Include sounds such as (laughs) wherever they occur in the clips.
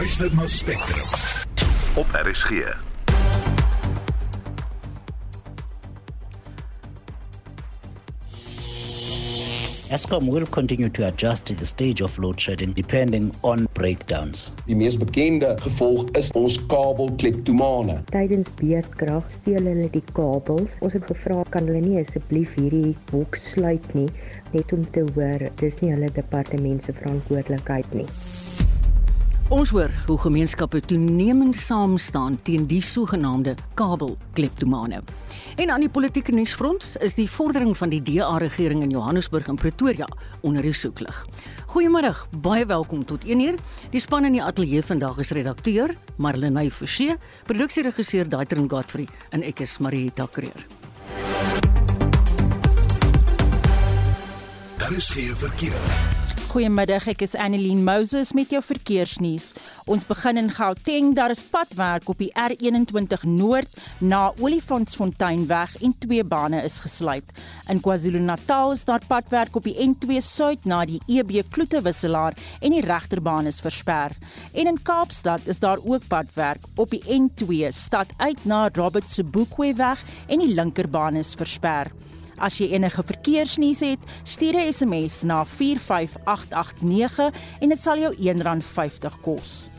luister na Spectrum op RSG. Eskom will continue to adjust the stage of load shedding depending on breakdowns. Die mees bekende gevolg is ons kabelkleptomane. Tydens beerdkrag steel hulle die kabels. Ons het gevra kan hulle nie asseblief hierdie hok sluit nie net om te hoor dis nie hulle departement se verantwoordelikheid nie. Ons hoor hoe gemeenskappe toenemend saam staan teen die sogenaamde kabelkleptomane. En aan die politieke nuusfront is die vordering van die DA-regering in Johannesburg en Pretoria onder die soeklig. Goeiemôre, baie welkom tot 1uur. Die span in die ateljee vandag is redakteur Marlenae Forsie, produksieregisseur Daitrin Godfrey en ek is Marieta Kreer. Daar is geen verkeer. Goeiemiddag, ek is Annelien Moses met jou verkeersnuus. Ons begin in Gauteng, daar is padwerk op die R21 Noord na Olifantsfonteinweg en twee bane is gesluit. In KwaZulu-Natal is daar padwerk op die N2 Suid na die EB Kloetewisselaar en die regterbaan is versper. En in Kaapstad is daar ook padwerk op die N2 stad uit na Robert Sobukwe weg en die linkerbaan is versper. As jy enige verkeersnuus het, stuur 'n SMS na 45889 en dit sal jou R1.50 kos.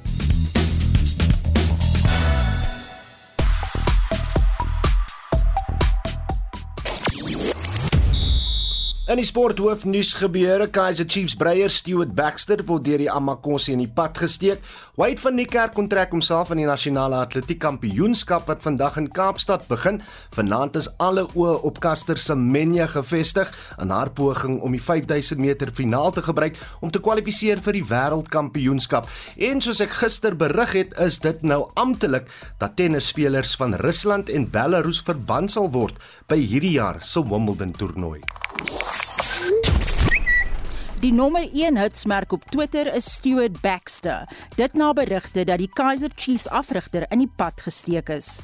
In die sporthoofnuus gebeure Kaizer Chiefs breier Stewart Baxter word deur die Amakosi in die pad gesteek. Wade van Niekerk kontrak homself aan die nasionale atletiek kampioenskap wat vandag in Kaapstad begin. Vanaand is alle oë op Caster Semenya gefestig in haar poging om die 5000 meter finaal te gebruik om te kwalifiseer vir die wêreldkampioenskap. En soos ek gister berig het, is dit nou amptelik dat tennisspelers van Rusland en Belarus verbân sal word by hierdie jaar se Wimbledon toernooi. Die nommer 1 hitsmerk op Twitter is Stewart Baxter. Dit na berigte dat die Kaizer Chiefs afrigter in die pad gesteek is.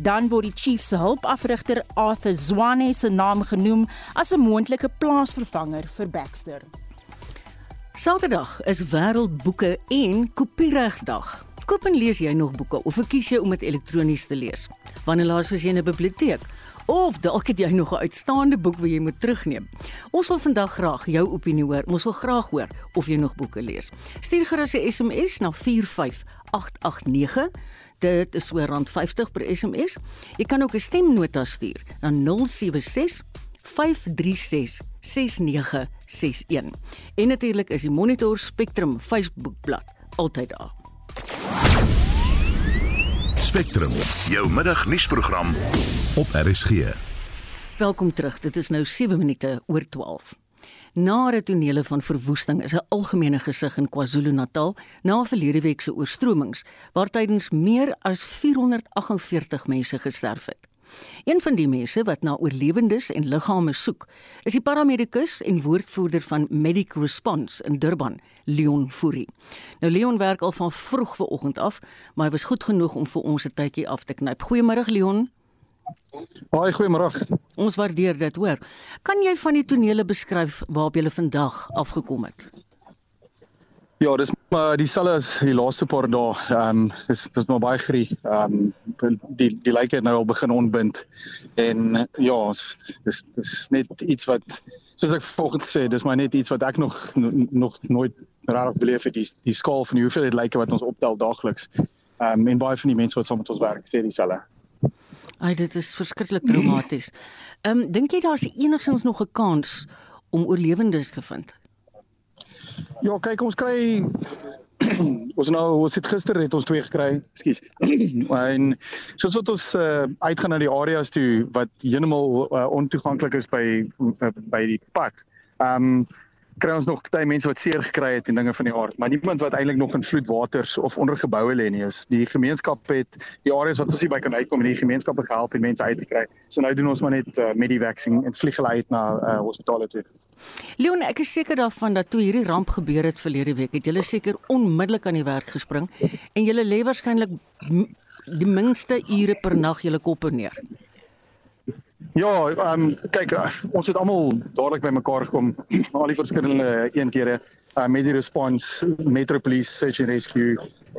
Dan word die Chiefs se hulpafrigter Arthur Zwane se naam genoem as 'n moontlike plaasvervanger vir Baxter. Saterdag is Wêreldboeke en Kopieregdag. Koop en lees jy nog boeke of verkies jy om dit elektronies te lees? Wanneer laas was jy in 'n biblioteek? Of dalk het jy nog 'n uitstaande boek wat jy moet terugneem. Ons wil vandag graag jou opinie hoor. Ons wil graag hoor of jy nog boeke lees. Stuur gerus 'n SMS na 45889. Dit is oor rand 50 per SMS. Jy kan ook 'n stemnota stuur na 076 536 6961. En natuurlik is die Monitor Spectrum Facebookblad altyd daar. Spectrum, jou middagnuusprogram op RSG. Welkom terug. Dit is nou 7 minute oor 12. Nare tonele van verwoesting is 'n algemene gesig in KwaZulu-Natal na verlede week se oorstromings waar tydens meer as 448 mense gesterf het. Een van die mense wat na oorlewendes en liggame soek, is die paramedikus en woordvoerder van Medic Response in Durban, Leon Fourie. Nou Leon werk al van vroeg vanoggend af, maar hy was goed genoeg om vir ons 'n tydjie af te knyp. Goeiemôre Leon. Haai, goeiemôre. Ons waardeer dit, hoor. Kan jy van die tonele beskryf waarop jy vandag afgekom het? Ja, dis maar dieselfde as die laaste paar dae. Ehm um, dis dis maar baie grie. Ehm um, die die lyke het nou al begin ontbind. En ja, dis dis net iets wat soos ek vanoggend gesê het, dis maar net iets wat ek nog nog nooit regtig beleef het die die skaal van die hoeveelheid lyke wat ons optel daagliks. Ehm um, en baie van die mense wat saam met ons werk sê dieselfde. Ai, dit is verskriklik traumaties. (clears throat) Ehm um, dink jy daar's enigsins nog 'n kans om oorlewendes te vind? Ja, kyk ons kry (clears throat) ons nou ons het gister het ons twee gekry. Ekskuus. (clears throat) en soos wat ons uh, uitgaan na die areas toe wat heeltemal uh, ontoeganklik is by uh, by die pad. Ehm um, kry ons nog baie mense wat seer gekry het en dinge van die aard, maar niemand wat eintlik nog in vloedwaters of onder geboue lê nie. Is die gemeenskap het die areas wat ons hier by kan uitkom en die gemeenskappe gehelp en mense uit te kry. So nou doen ons maar net uh, met die vaksing en vlieg hulle uit na uh, hospitale toe. Leon, ek is seker daarvan dat toe hierdie ramp gebeur het verlede week, het julle seker onmiddellik aan die werk gespring en julle lê waarskynlik die minste ure per nag julle koppe neer. Ja, ehm um, kyk, ons het almal dadelik bymekaar gekom, al die verskillende eenhede. uh, met die response Metro Police Search and Rescue,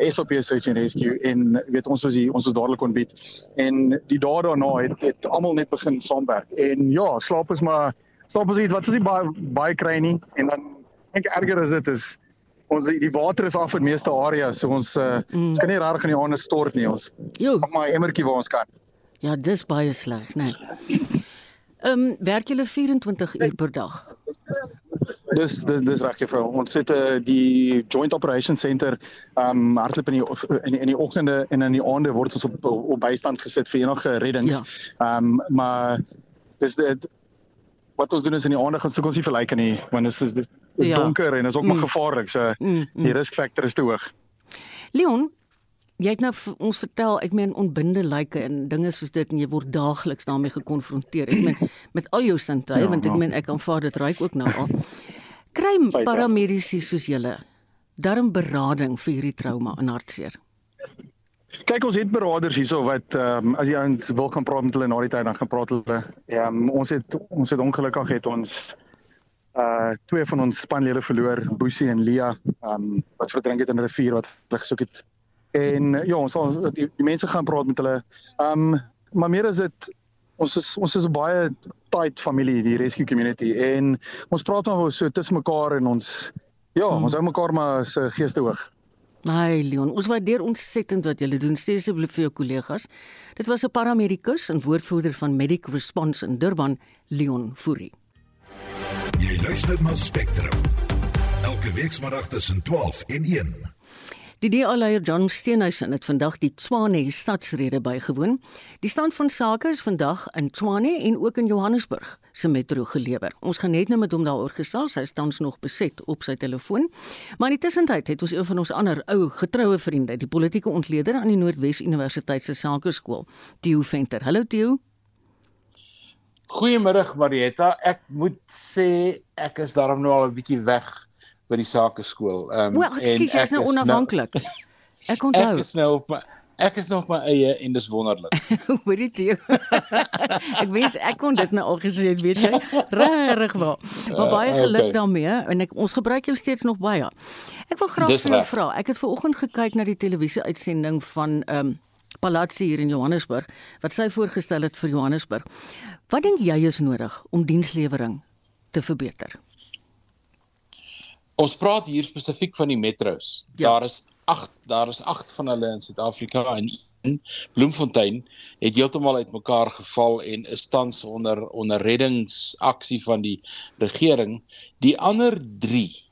SOP Search and Rescue en weet ons was die ons was dadelik ontbied en die dae daarna het het almal net begin saamwerk en ja, slaap is maar slaap is iets wat ons nie baie baie kry nie en dan dink erger is dit is ons die water is af in meeste areas so ons uh, mm. ons kan nie regtig in die aande stort nie ons. Jo. Maar emmertjie waar ons kan. Ja, dis baie sleg, né? Nee. Ehm um, werk julle 24 uur per dag? Dis dis dis reg juffrou. Ons sit uh, die Joint Operation Center ehm um, hardloop in die in in die oggende en in die aande word ons op op bystand gesit vir enige reddings. Ja. Ehm ja. um, maar dis dit wat ons doen is in die aande gaan soek ons nie verlyk nie want dit is dit is ja. donker en is ook mm. maar gevaarlik. So mm, mm. die risk factor is te hoog. Leon, jy het nou ons vertel, ek meen onbinde lyke en dinge soos dit en jy word daagliks daarmee gekonfronteer. Ek meen met al jou sintuie ja, want ek ja. meen ek aanvaar dit ryk ook nou al. Kry paramedici soos julle darm berading vir hierdie trauma en hartseer. Kyk ons het beraders hierso wat ehm um, as jy ons wil kan praat met hulle na die tyd dan gaan praat hulle. Ehm um, ons het ons het ongelukkig het ons uh twee van ons spanlede verloor, Boesie en Lia, ehm um, wat verdrink het in 'n rivier wat hulle gesoek het En ja, ons sal die, die mense gaan praat met hulle. Ehm um, maar meer is dit ons is ons is 'n baie tight familie die rescue community en ons praat maar so tussen mekaar en ons ja, hmm. ons hou mekaar maar se geeste hoog. My Leon, ons waardeer ontsettend wat julle doen. Sê asseblief vir jou kollegas. Dit was 'n paramedikus en woordvoerder van Medic Response in Durban, Leon Fourie. Jy luister na Spectrum. Elke week saterdag tussen 12 en 1. Die DA-leier John Steenhuisen het vandag die Tshwane stadsrede bygewoon. Die stand van sake is vandag in Tshwane en ook in Johannesburg se metro gelewer. Ons gaan net nou met hom daaroor gesels. Hy staan nog beset op sy telefoon. Maar in die tussentyd het ons een van ons ander ou getroue vriende, die politieke ontleder aan die Noordwes Universiteit se Sakeskool, Theo Venter. Hallo Theo. Goeiemôre Marietta. Ek moet sê ek is daarom nou al 'n bietjie weg by die sakeskool. Ehm um, well, ekskuus, jy is nou, nou- onafhanklik. Ek onthou. Ek is nou op my ek is nog my eie en dis wonderlik. (laughs) Hoor dit jy? (laughs) ek wens ek kon dit nou al gesê het, weet jy? Regtig wel. Maar baie geluk uh, okay. daarmee en ek ons gebruik jou steeds nog baie. Ek wil graag vir jou vra. Ek het ver oggend gekyk na die televisie uitsending van ehm um, Palazzi hier in Johannesburg wat sy voorgestel het vir Johannesburg. Wat dink jy is nodig om dienslewering te verbeter? Ons praat hier spesifiek van die metros. Ja. Daar is 8 daar is 8 van hulle in Suid-Afrika en in Bloemfontein het heeltemal uitmekaar geval en is tans onder onder reddingsaksie van die regering. Die ander 3,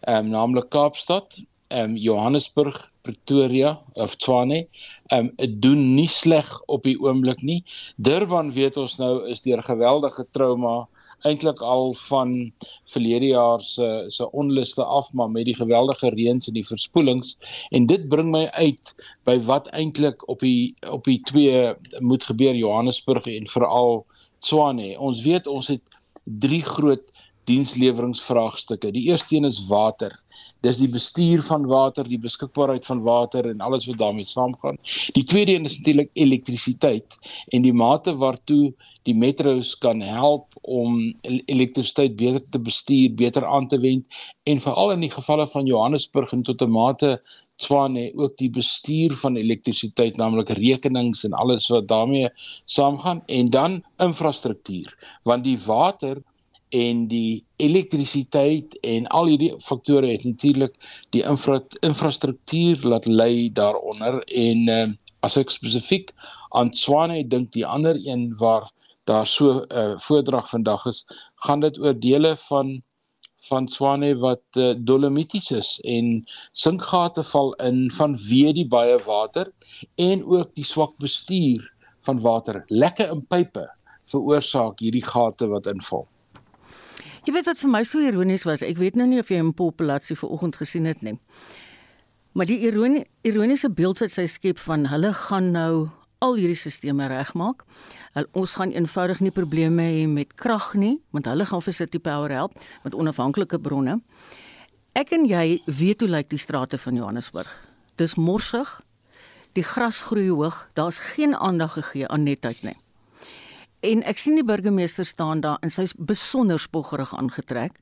ehm um, naamlik Kaapstad, ehm um, Johannesburg, Pretoria of Tshwane, ehm um, doen nie sleg op die oomblik nie. Durban weet ons nou is deur geweldige trauma eintlik al van verlede jaar se se onluste af maar met die geweldige reëns en die verspoelings en dit bring my uit by wat eintlik op die op die twee moet gebeur Johannesburg en veral Tshwane. Ons weet ons het drie groot diensleweringsvraagstukke. Die eerste een is water. Dis die bestuur van water, die beskikbaarheid van water en alles wat daarmee saamgaan. Die tweede een is natuurlik elektrisiteit en die mate waartoe die metros kan help om elektrisiteit beter te bestuur, beter aan te wend en veral in die gevalle van Johannesburg en tot 'n mate Swane ook die bestuur van elektrisiteit, naamlik rekenings en alles wat daarmee saamgaan en dan infrastruktuur, want die water en die elektrisiteit en al hierdie faktore het natuurlik die infra infrastruktuur laat lei daaronder en uh, as ek spesifiek aan Swane dink die ander een waar daar so 'n uh, eh, voordrag vandag is gaan dit oor dele van van Swane wat uh, dolomities is en sinkgate val in vanweë die baie water en ook die swak bestuur van water. Lekke in pype veroorsaak hierdie gate wat inval Jy weet wat vir my so ironies was, ek weet nou nie of jy 'n populasie vanoggend gesien het nie. Maar die ironie ironiese beeld wat sy skep van hulle gaan nou al hierdie stelsels regmaak. Ons gaan eenvoudig nie probleme hê met krag nie, want hulle gaan vir City Power help met onafhanklike bronne. Ek en jy weet hoe lyk die strate van Johannesburg. Dis morsig. Die gras groei hoog. Daar's geen aandag gegee aan netheid nie. En ek sien die burgemeester staan daar en sy's besonder spoggerig aangetrek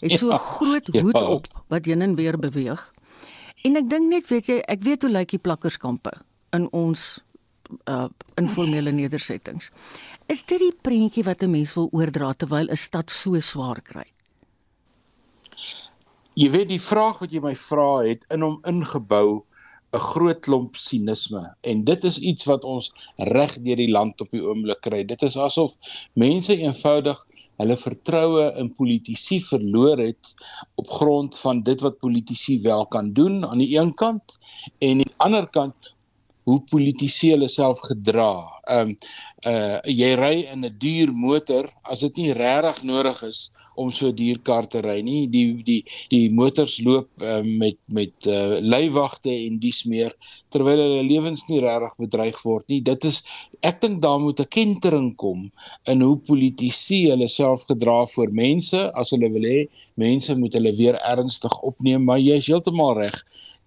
het so 'n ja, groot hoed ja. op wat heen en weer beweeg. En ek dink net, weet jy, ek weet hoe lyk die plakkerskampe in ons uh informele nedersettings. Is dit die prentjie wat 'n mens wil oordra terwyl 'n stad so swaar kry? Jy weet die vraag wat jy my vra het in hom ingebou 'n groot klomp sinisme en dit is iets wat ons reg deur die land op die oomblik kry. Dit is asof mense eenvoudig hulle vertroue in politici verloor het op grond van dit wat politici wel kan doen aan die een kant en aan die ander kant hoe politici hulle self gedra. Ehm um, uh jy ry in 'n duur motor as dit nie regtig nodig is om so duur kar te ry nie. Die die die motors loop uh, met met uh, leiwagte en dies meer terwyl hulle lewens nie regtig bedreig word nie. Dit is ek dink daar moet 'n kentering kom in hoe politici hulle self gedra voor mense as hulle wil hê mense moet hulle weer ernstig opneem, maar jy is heeltemal reg.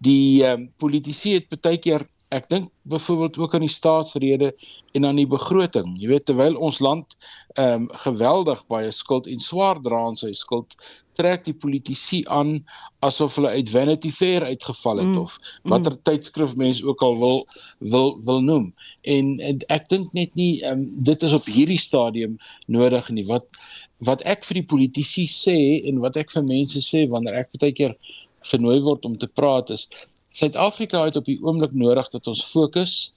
Die um, politici het baie keer ek dink byvoorbeeld ook aan die staatsrede en aan die begroting. Jy weet terwyl ons land ehm um, geweldig baie skuld en swaar dra aan sy skuld, trek die politici aan asof hulle uit Vanity Fair uitgeval het mm, of watter mm. tydskrif mens ook al wil wil wil noem. En, en ek dink net nie ehm um, dit is op hierdie stadium nodig nie. Wat wat ek vir die politici sê en wat ek vir mense sê wanneer ek baie keer genooi word om te praat is Suid-Afrika het op die oomblik nodig dat ons fokus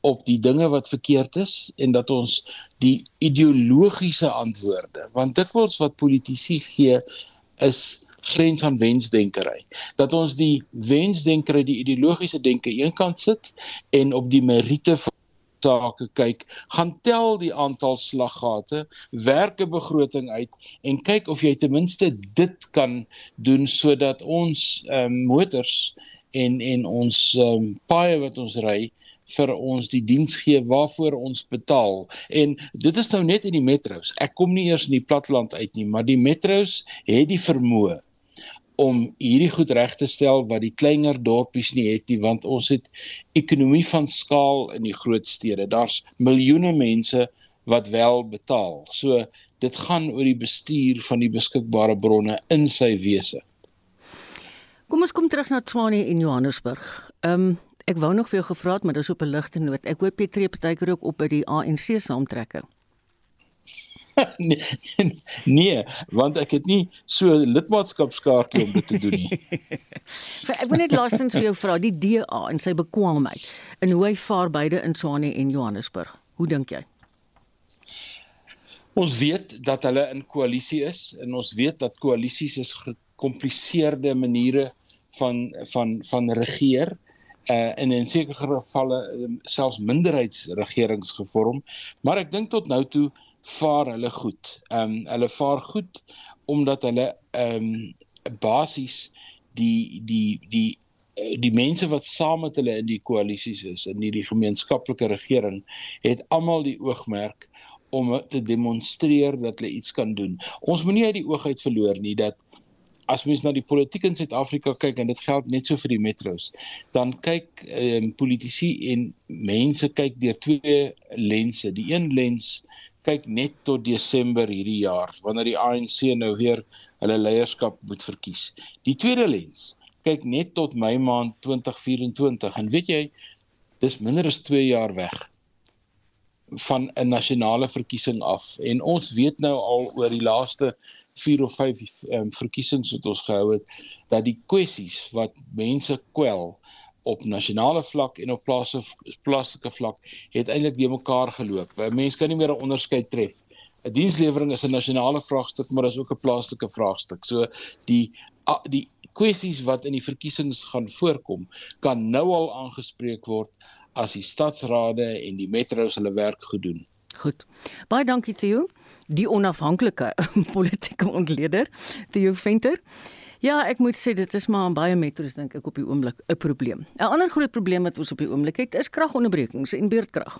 op die dinge wat verkeerd is en dat ons die ideologiese antwoorde want dit wat politici gee is grens aan wensdenkery. Dat ons die wensdenkery die ideologiese denke eenkant sit en op die meriete van sake kyk, gaan tel die aantal slaggate, werk 'n begroting uit en kyk of jy ten minste dit kan doen sodat ons um, motors en en ons um, paaie wat ons ry vir ons die diens gee waarvoor ons betaal. En dit is nou net in die metros. Ek kom nie eers in die platteland uit nie, maar die metros het die vermoë om hierdie goed reg te stel wat die kleiner dorpies nie het nie want ons het ekonomie van skaal in die groot stede. Daar's miljoene mense wat wel betaal. So dit gaan oor die bestuur van die beskikbare bronne in sy wese. Kom ons kom terug na Tswane en Johannesburg. Ehm um, ek wou nog vir jou gevra het, maar dis op 'n ligte noot. Ek hoop jy tree partykeer ook op by die ANC saamtrekke. (laughs) nee, nee, want ek het nie so lidmaatskapskaartjie om dit te doen nie. (laughs) ek wil net laastens vir jou vra, die DA en sy bekwaamheid en hoe hy vaar beide in Tswane en Johannesburg. Hoe dink jy? Ons weet dat hulle in koalisie is en ons weet dat koalisies is gekompliseerde maniere van van van regeer uh in in sekere gevalle um, selfs minderheidsregerings gevorm maar ek dink tot nou toe vaar hulle goed. Ehm um, hulle vaar goed omdat hulle ehm um, basies die die die eh, die mense wat saam met hulle in die koalisies is in hierdie gemeenskaplike regering het almal die oogmerk om te demonstreer dat hulle iets kan doen. Ons moenie uit die oog uit verloor nie dat as mens na die politiek in Suid-Afrika kyk en dit geld net so vir die metros, dan kyk ehm um, politici en mense kyk deur twee lense. Die een lens kyk net tot Desember hierdie jaar wanneer die ANC nou weer hulle leierskap moet verkies. Die tweede lens kyk net tot Mei maand 2024 en weet jy dis minder as 2 jaar weg van 'n nasionale verkiesing af en ons weet nou al oor die laaste 4 of 5 um, verkiesings wat ons gehou het dat die kwessies wat mense kwel op nasionale vlak en op plaaslike plaaslike vlak het eintlik die mekaar geloop. Mense kan nie meer 'n onderskeid tref. 'n Dienslewering is 'n nasionale vraagstuk, maar is ook 'n plaaslike vraagstuk. So die die kwessies wat in die verkiesings gaan voorkom, kan nou al aangespreek word as die stadsrade en die metros hulle werk gedoen. Goed. Baie dankie te jou die onafhanklike (laughs) politieke ontleder, Theo Venter. Ja, ek moet sê dit is maar baie metros dink ek op die oomblik 'n probleem. 'n Ander groot probleem wat ons op die oomblik het, is kragonderbrekings en beurtkrag.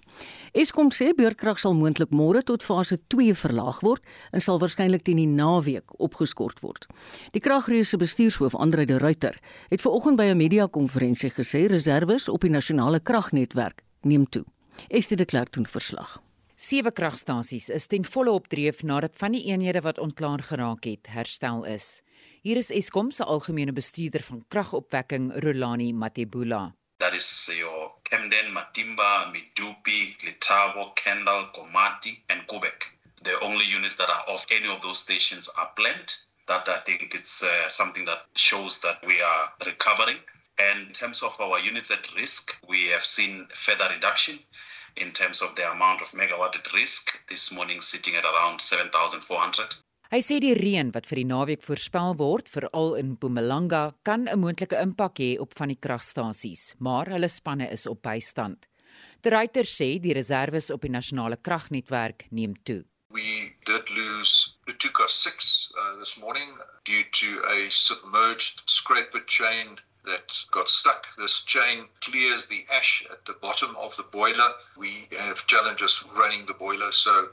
Eskom sê beurtkrag sal moontlik môre tot fase 2 verlaag word en sal waarskynlik teen die naweek opgeskort word. Die kragreuse bestuurshoof Andre de Ruyter het vanoggend by 'n media-konferensie gesê reserves op die nasionale kragnetwerk neem toe. Estie de Klerk doen verslag. Sewe kragstasies is ten volle opdreef nadat van die eenhede wat ontklaar geraak het, herstel is. Hier is Eskom se algemene bestuurder van kragopwekking, Rolani Matebula. That is your Kemden, Matimba, Midupi, Letabo, Kendal, Komati and Kubek. The only units that are off any of those stations are planned. That I think it's uh, something that shows that we are recovering. And in terms of our units at risk, we have seen further reduction in terms of the amount of megawatt at risk. This morning sitting at around 7,400. Hy sê die reën wat vir die naweek voorspel word, veral in Mpumalanga, kan 'n moontlike impak hê op van die kragstasies, maar hulle spanne is op bystand. Die ruiter sê die reserves op die nasionale kragnetwerk neem toe. We did lose Utuka 6 uh, this morning due to a submerged scraper chain that got stuck. This chain clears the ash at the bottom of the boiler. We have challenges running the boiler, so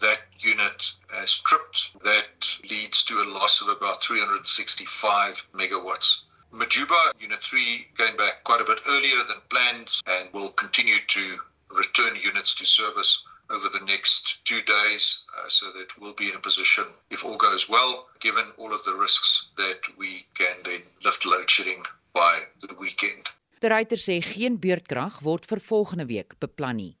that unit has tripped. That leads to a loss of about 365 megawatts. Majuba Unit 3 came back quite a bit earlier than planned and will continue to return units to service over the next two days uh, so that we'll be in a position, if all goes well, given all of the risks, that we can then lift load shedding by the weekend. Die ruiter sê geen beurtkrag word vir volgende week beplan nie.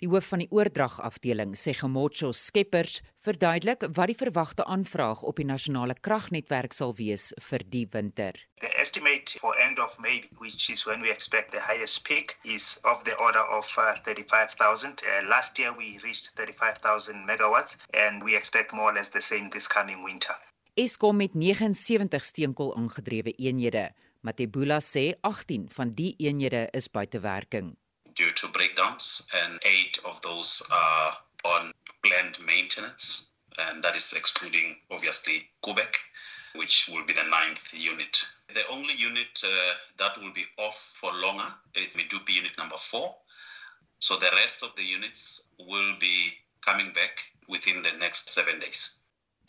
Die hoof van die oordragafdeling sê Gemotso Skeppers verduidelik wat die verwagte aanvraag op die nasionale kragnetwerk sal wees vir die winter. The estimate for end of May, which is when we expect the highest peak, is of the order of uh, 35,000. Uh, last year we reached 35,000 megawatts and we expect more or less the same this coming winter. Eskom het 79 steenkool aangedrewe eenhede. Matebula sê 18 van die eenhede is buite werking. Due to breakdowns and 8 of those are on planned maintenance and that is excluding obviously Quebec which will be the ninth unit. The only unit uh, that will be off for longer is Medupi unit number 4. So the rest of the units will be coming back within the next 7 days.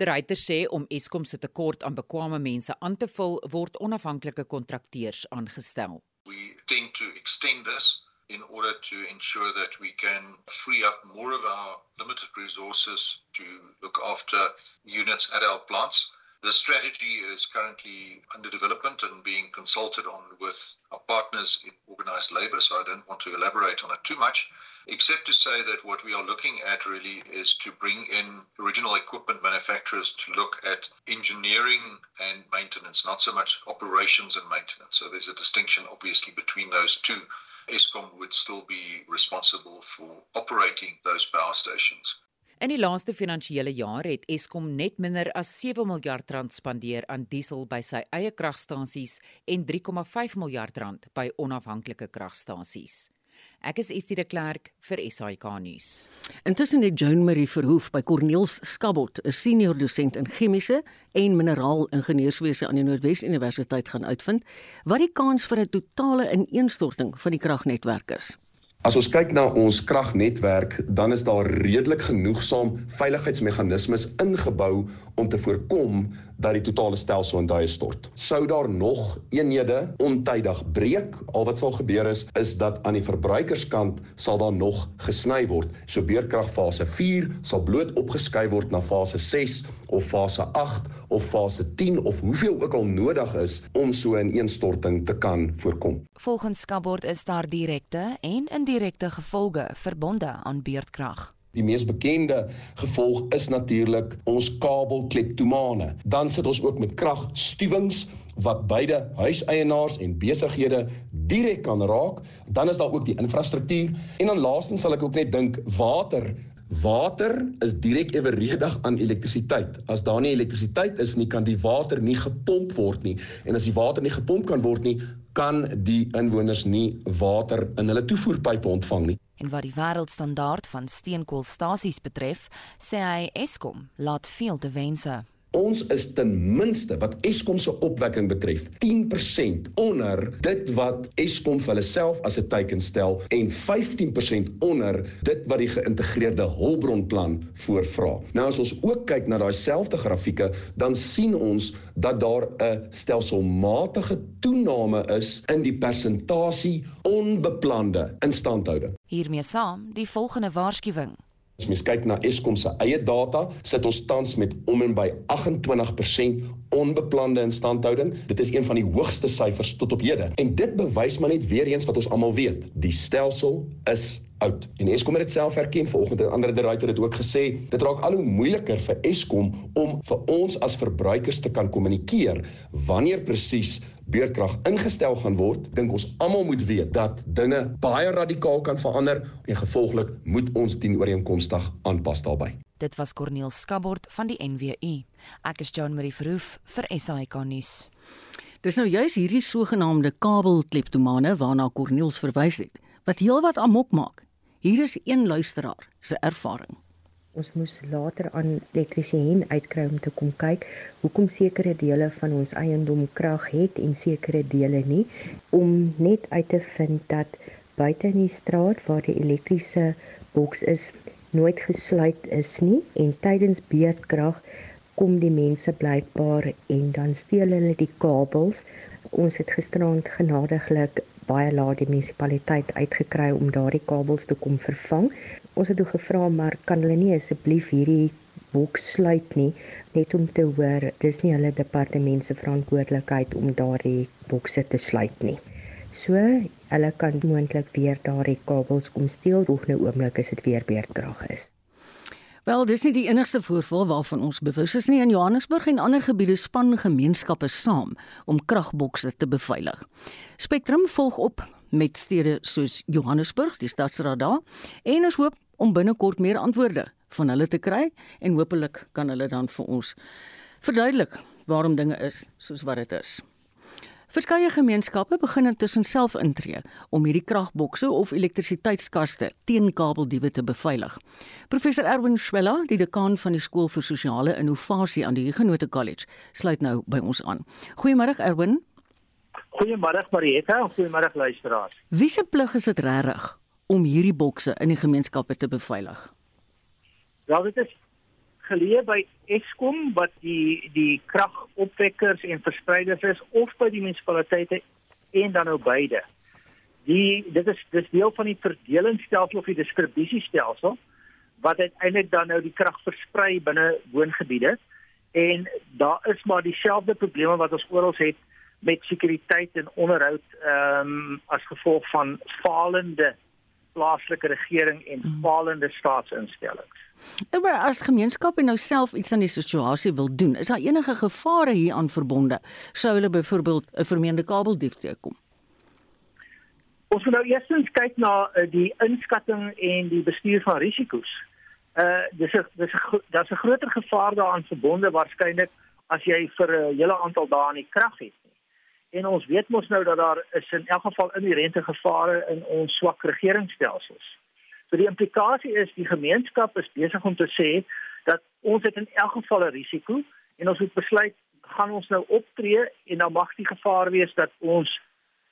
Die ruiter sê om Eskom se tekort aan bekwame mense aan te vul, word onafhanklike kontrakteurs aangestel. We tend to extend this in order to ensure that we can free up more of our limited resources to look after units at our plants. The strategy is currently under development and being consulted on with our partners in organized labor, so I don't want to elaborate on it too much, except to say that what we are looking at really is to bring in original equipment manufacturers to look at engineering and maintenance, not so much operations and maintenance. So there's a distinction, obviously, between those two. ESCOM would still be responsible for operating those power stations. In die laaste finansiële jaar het Eskom net minder as 7 miljard rand spandeer aan diesel by sy eie kragstasies en 3,5 miljard rand by onafhanklike kragstasies. Ek is Estie de Klerk vir SAK nuus. Intussen het Joan Marie Verhoef by Corneels Skabot, 'n senior dosent in chemiese en mineraal ingenieurswese aan die Noordwes Universiteit gaan uitvind wat die kans vir 'n totale ineenstorting van die kragnetwerk is. As ons kyk na ons kragnetwerk, dan is daar redelik genoegsaam veiligheidsmeganismes ingebou om te voorkom dat die totale stelsel in duie stort. Sou daar nog eenhede ontydig breek, al wat sal gebeur is is dat aan die verbruikerskant sal daar nog gesny word. So beurtkrag fase 4 sal bloot opgeskuif word na fase 6 of fase 8 of fase 10 of hoeveel ook al nodig is om so 'n ineenstorting te kan voorkom. Volgens Skabord is daar direkte en indirekte gevolge verbonde aan beurtkrag. Die mees bekende gevolg is natuurlik ons kabelkleptomane. Dan sit ons ook met kragstuwings wat beide huiseienaars en besighede direk kan raak. Dan is daar ook die infrastruktuur en dan laastens sal ek ook net dink water Water is direk eweredig aan elektrisiteit. As daar nie elektrisiteit is nie, kan die water nie gepomp word nie. En as die water nie gepomp kan word nie, kan die inwoners nie water in hulle toevoerpype ontvang nie. En wat die wêreldstandaard van steenkoolstasies betref, sê hy Eskom laat veel te wense. Ons is ten minste wat Eskom se opwekking betref 10% onder dit wat Eskom vir hulle self as 'n teiken stel en 15% onder dit wat die geïntegreerde hulpbronplan voorvra. Nou as ons ook kyk na daai selfde grafieke, dan sien ons dat daar 'n stelselmatige toename is in die persentasie onbeplande instandhouding. Hiermee saam die volgende waarskuwing As mens kyk na Eskom se eie data, sit ons tans met om en by 28% onbeplande instandhouding. Dit is een van die hoogste syfers tot op hede. En dit bewys maar net weer eens wat ons almal weet. Die stelsel is oud. En Eskom het dit self erken vanoggend en ander derryter het ook gesê dit raak al hoe moeiliker vir Eskom om vir ons as verbruikers te kan kommunikeer wanneer presies beurtkrag ingestel gaan word. Dink ons almal moet weet dat dinge baie radikaal kan verander en gevolglik moet ons dien ooreenkomstig aanpas daarbey. Dit was Corneel Skabord van die NWU. Ek is Joan Marie Verhoef vir SAK nuus. Dis nou juis hierdie sogenaamde kabelkleptomane waarna Corneels verwys het wat heelwat amok maak Hier is een luisteraar se ervaring. Ons moes later aan elektriesien uitkry om te kom kyk hoekom sekere dele van ons eiendom krag het en sekere dele nie om net uit te vind dat buite in die straat waar die elektriese boks is nooit gesluit is nie en tydens beurtkrag kom die mense blykbaar en dan steel hulle die kabels. Ons het gisteraand genadiglik baie laat die munisipaliteit uitgekry om daardie kabels te kom vervang. Ons het ook gevra maar kan hulle nie asseblief hierdie boks sluit nie net om te hoor dis nie hulle departement se verantwoordelikheid om daardie bokse te sluit nie. So hulle kan moontlik weer daardie kabels kom steel volgende oomblik as dit weer beerdkrag is. Wel, dis nie die enigste voorval waarvan ons bewus is nie in Johannesburg en ander gebiede span gemeenskappe saam om kragbokse te beveilig. Spectrum volg op met stede soos Johannesburg, die stadsraad daar, en ons hoop om binnekort meer antwoorde van hulle te kry en hopelik kan hulle dan vir ons verduidelik waarom dinge is soos wat dit is. Verskeie gemeenskappe begin intussen self intree om hierdie kragbokse of elektrisiteitskaste teen kabeldiewe te beveilig. Professor Erwin Schwella, die dekaan van die skool vir sosiale innovasie aan die Huguenot College, sluit nou by ons aan. Goeiemôre Erwin. Goeiemôre Marieta, goeiemôre luisteraars. Wie se plig is dit regtig om hierdie bokse in die gemeenskappe te beveilig? Ja, dit is geleë by Eskom wat die die kragopwekkers en verspreiders is of by die munisipaliteite en dan nou beide. Die dit is dis deel van die verdelingsstelsel of die distribusiestelsel wat uiteindelik dan nou die krag versprei binne woongebiede en daar is maar dieselfde probleme wat ons oral het met sekuriteit en onderhoud ehm um, as gevolg van falende plaaslike regering en mm. falende staatsinstellings. Nou, maar as gemeenskappe nou self iets aan die situasie wil doen, is daar enige gevare hieraan verbonde? Sou hulle byvoorbeeld 'n vermeende kabeldief teekom? Ons moet nou eerstens kyk na uh, die inskatting en die bestuur van risiko's. Uh dis 'n dis 'n daar's 'n groter gevaar daaraan verbonde waarskynlik as jy vir 'n hele aantal dae aan die krag het. En ons weet mos nou dat daar is in elk geval inherente gevare in ons swak regeringsstelsels. So die implikasie is die gemeenskap is besig om te sê dat ons het in elk geval 'n risiko en ons moet besluit gaan ons nou optree en dan mag die gevaar wees dat ons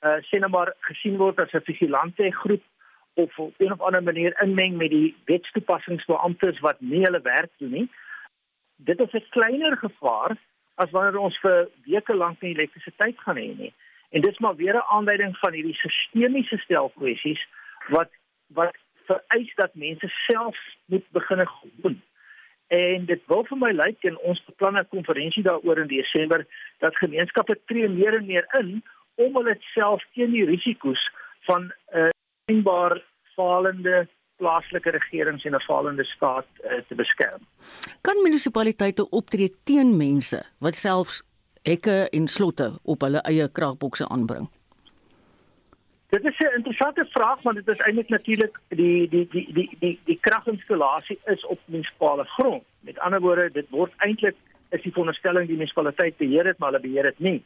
uh, sê net maar gesien word as 'n vigilante groep of op 'n of ander manier inmeng met die wetstoepassingsbeamptes wat nie hulle werk doen nie. Dit is 'n kleiner gevaar as wanneer ons vir weke lank nie elektrisiteit gaan hê nie. En dit is maar weer 'n aanduiding van hierdie sistemiese stel kwessies wat wat vereis dat mense self moet begin doen. En dit wil vir my lyk en ons beplan 'n konferensie daaroor in Desember dat gemeenskappe tree meer en meer in om hulle self teen die risiko's van 'n uh, skynbaar falende plaaslike regerings en 'n falende staat uh, te beskerm. Kan munisipaliteite optree teen mense wat selfs hekke en slotte op hulle eie kragbokse aanbring? Dit is 'n interessante vraag want dit is eintlik natuurlik die die die die die die kraginstallasie is op munisipale grond. Met ander woorde, dit word eintlik is die veronderstelling die munisipaliteit beheer dit, maar hulle beheer dit nie.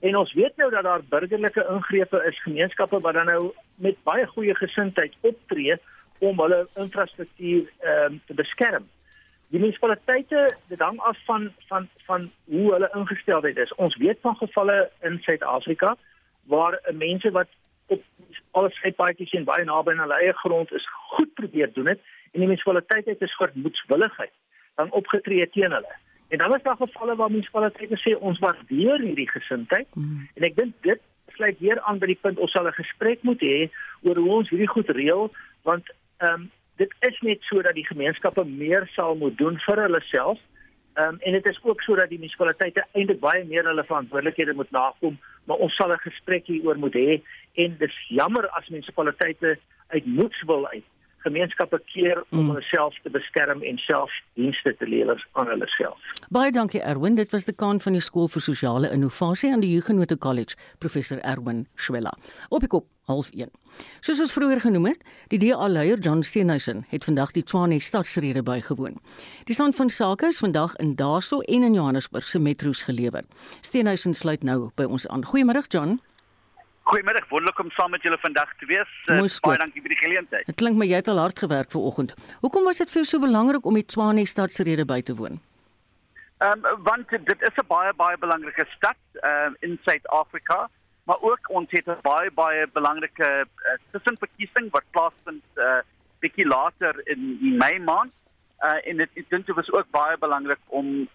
En ons weet nou dat daar burgerlike ingrepe is, gemeenskappe wat dan nou met baie goeie gesindheid optree om hulle infrastruktuur ehm um, te beskerm. Die munisipaliteite, dit hang af van van van hoe hulle ingesteldheid is. Ons weet van gevalle in Suid-Afrika waar mense wat op alles uitpaadjies en baie naby aan hulle eie grond is goed probeer doen dit en die munisipaliteit het 'n soort moedswilligheid dan opgetree teen hulle. En dan is daar gevalle waar munisipaliteite sê ons waardeer hierdie gesindheid mm. en ek dink dit sluit weer aan by die punt ons sal 'n gesprek moet hê oor hoe ons hierdie goed reël want ehm um, dit is net sodat die gemeenskappe meer sal moet doen vir hulle self. Ehm um, en dit is ook sodat die munisipaliteite eintlik baie meer hulle verantwoordelikhede moet nakom, maar ons sal 'n gesprek hieroor moet hê en dis jammer as munisipaliteite uit moedswil uit gemeenskappe keer om mm. hulself te beskerm en self dienste te lewer aan hulle self. Baie dankie Erwin, dit was dekaan van die skool vir sosiale innovasie aan die Huguenot College, professor Erwin Schwella. Op die kop half 1. Soos ons vroeër genoem het, die DA leier John Steenhuisen het vandag die Tshwane stadsrede bygewoon. Die stand van sake is vandag in Daarso en in Johannesburg se metro's gelewer. Steenhuisen sluit nou by ons aan. Goeiemôre John. Goeiemiddag, wonderlik om saam met julle vandag te wees. Uh, baie dankie vir die geleentheid. Dit klink my jy het al hard gewerk vir oggend. Hoekom was dit vir jou so belangrik om die Tshwane stad se rede by te woon? Ehm um, want dit is 'n baie baie belangrike stad ehm uh, in Suid-Afrika, maar ook ons het 'n baie baie belangrike uh, tussenverkiesing wat plaasvind 'n uh, bietjie later in die Mei maand. Uh en dit ek dink dit was ook baie belangrik om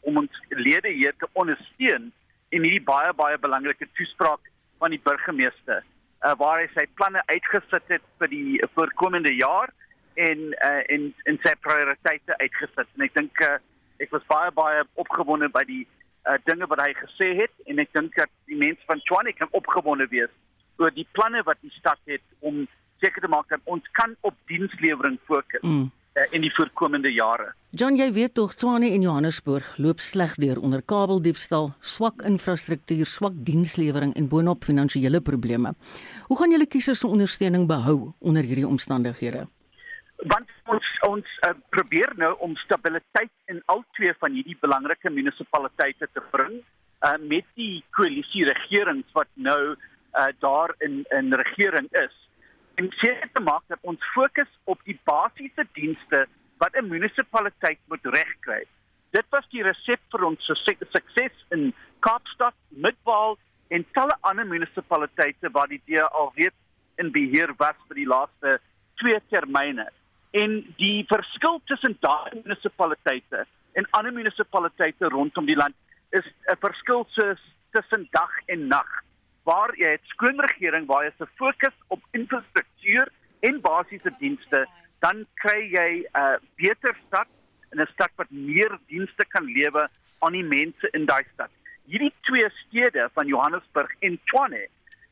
om ons lede hier te ondersteun in hierdie baie baie belangrike toespraak van die burgemeester uh, waar hy sy planne uitgesit het vir die voorkomende jaar en uh, en en sy prioriteite uitgesit en ek dink uh, ek was baie baie opgewonde by die uh, dinge wat hy gesê het en ek dink dat die mense van Tshwane kan opgewonde wees oor die planne wat die stad het om seker te maak dat ons kan op dienslewering fokus. Mm uh, in die voorkomende jare. John, jy weet tog Tshwane en Johannesburg loop sleg deur onder kabeldiefstal, swak infrastruktuur, swak dienslewering en boonop finansiële probleme. Hoe gaan julle kiesers se ondersteuning behou onder hierdie omstandighede? Want ons ons uh, probeer nou om stabiliteit in al twee van hierdie belangrike munisipaliteite te bring uh, met die koalisie regerings wat nou uh, daar in in regering is en seker te maak dat ons fokus op die basiese dienste wat 'n munisipaliteit moet regkry. Dit was die resep vir ons sukses in Kaapstad, Midvaal en talle ander munisipaliteite waar die DA al reeds in beheer was vir die laaste twee termyne. En die verskil tussen daai munisipaliteite en ander munisipaliteite rondom die land is 'n verskil soos tussen dag en nag waar jy het skoon regering waar jy se fokus op infrastruktuur en basiese dienste, dan kry jy 'n uh, beter stad en 'n stad wat meer dienste kan lewe aan die mense in daai stad. Hierdie twee stede van Johannesburg en Tshwane